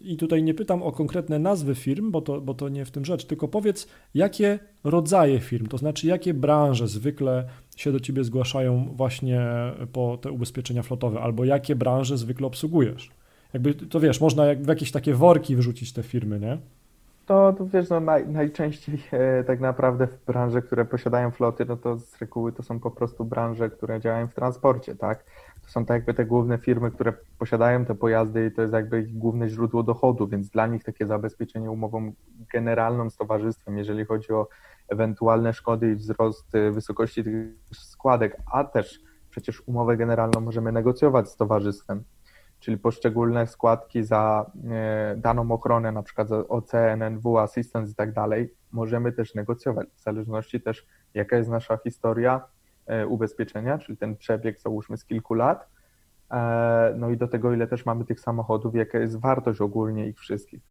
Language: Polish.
I tutaj nie pytam o konkretne nazwy firm, bo to, bo to nie w tym rzecz, tylko powiedz, jakie rodzaje firm, to znaczy jakie branże zwykle się do ciebie zgłaszają właśnie po te ubezpieczenia flotowe, albo jakie branże zwykle obsługujesz. Jakby to wiesz, można w jakieś takie worki wrzucić te firmy, nie? To, to wiesz, no naj, najczęściej e, tak naprawdę w branże, które posiadają floty, no to z reguły to są po prostu branże, które działają w transporcie, tak? To są tak jakby te główne firmy, które posiadają te pojazdy i to jest jakby ich główne źródło dochodu, więc dla nich takie zabezpieczenie umową generalną z towarzystwem, jeżeli chodzi o ewentualne szkody i wzrost e, wysokości tych składek, a też przecież umowę generalną możemy negocjować z towarzystwem czyli poszczególne składki za e, daną ochronę, na przykład za OC, NNW, Assistance i tak dalej, możemy też negocjować, w zależności też jaka jest nasza historia e, ubezpieczenia, czyli ten przebieg załóżmy z kilku lat, e, no i do tego ile też mamy tych samochodów, jaka jest wartość ogólnie ich wszystkich.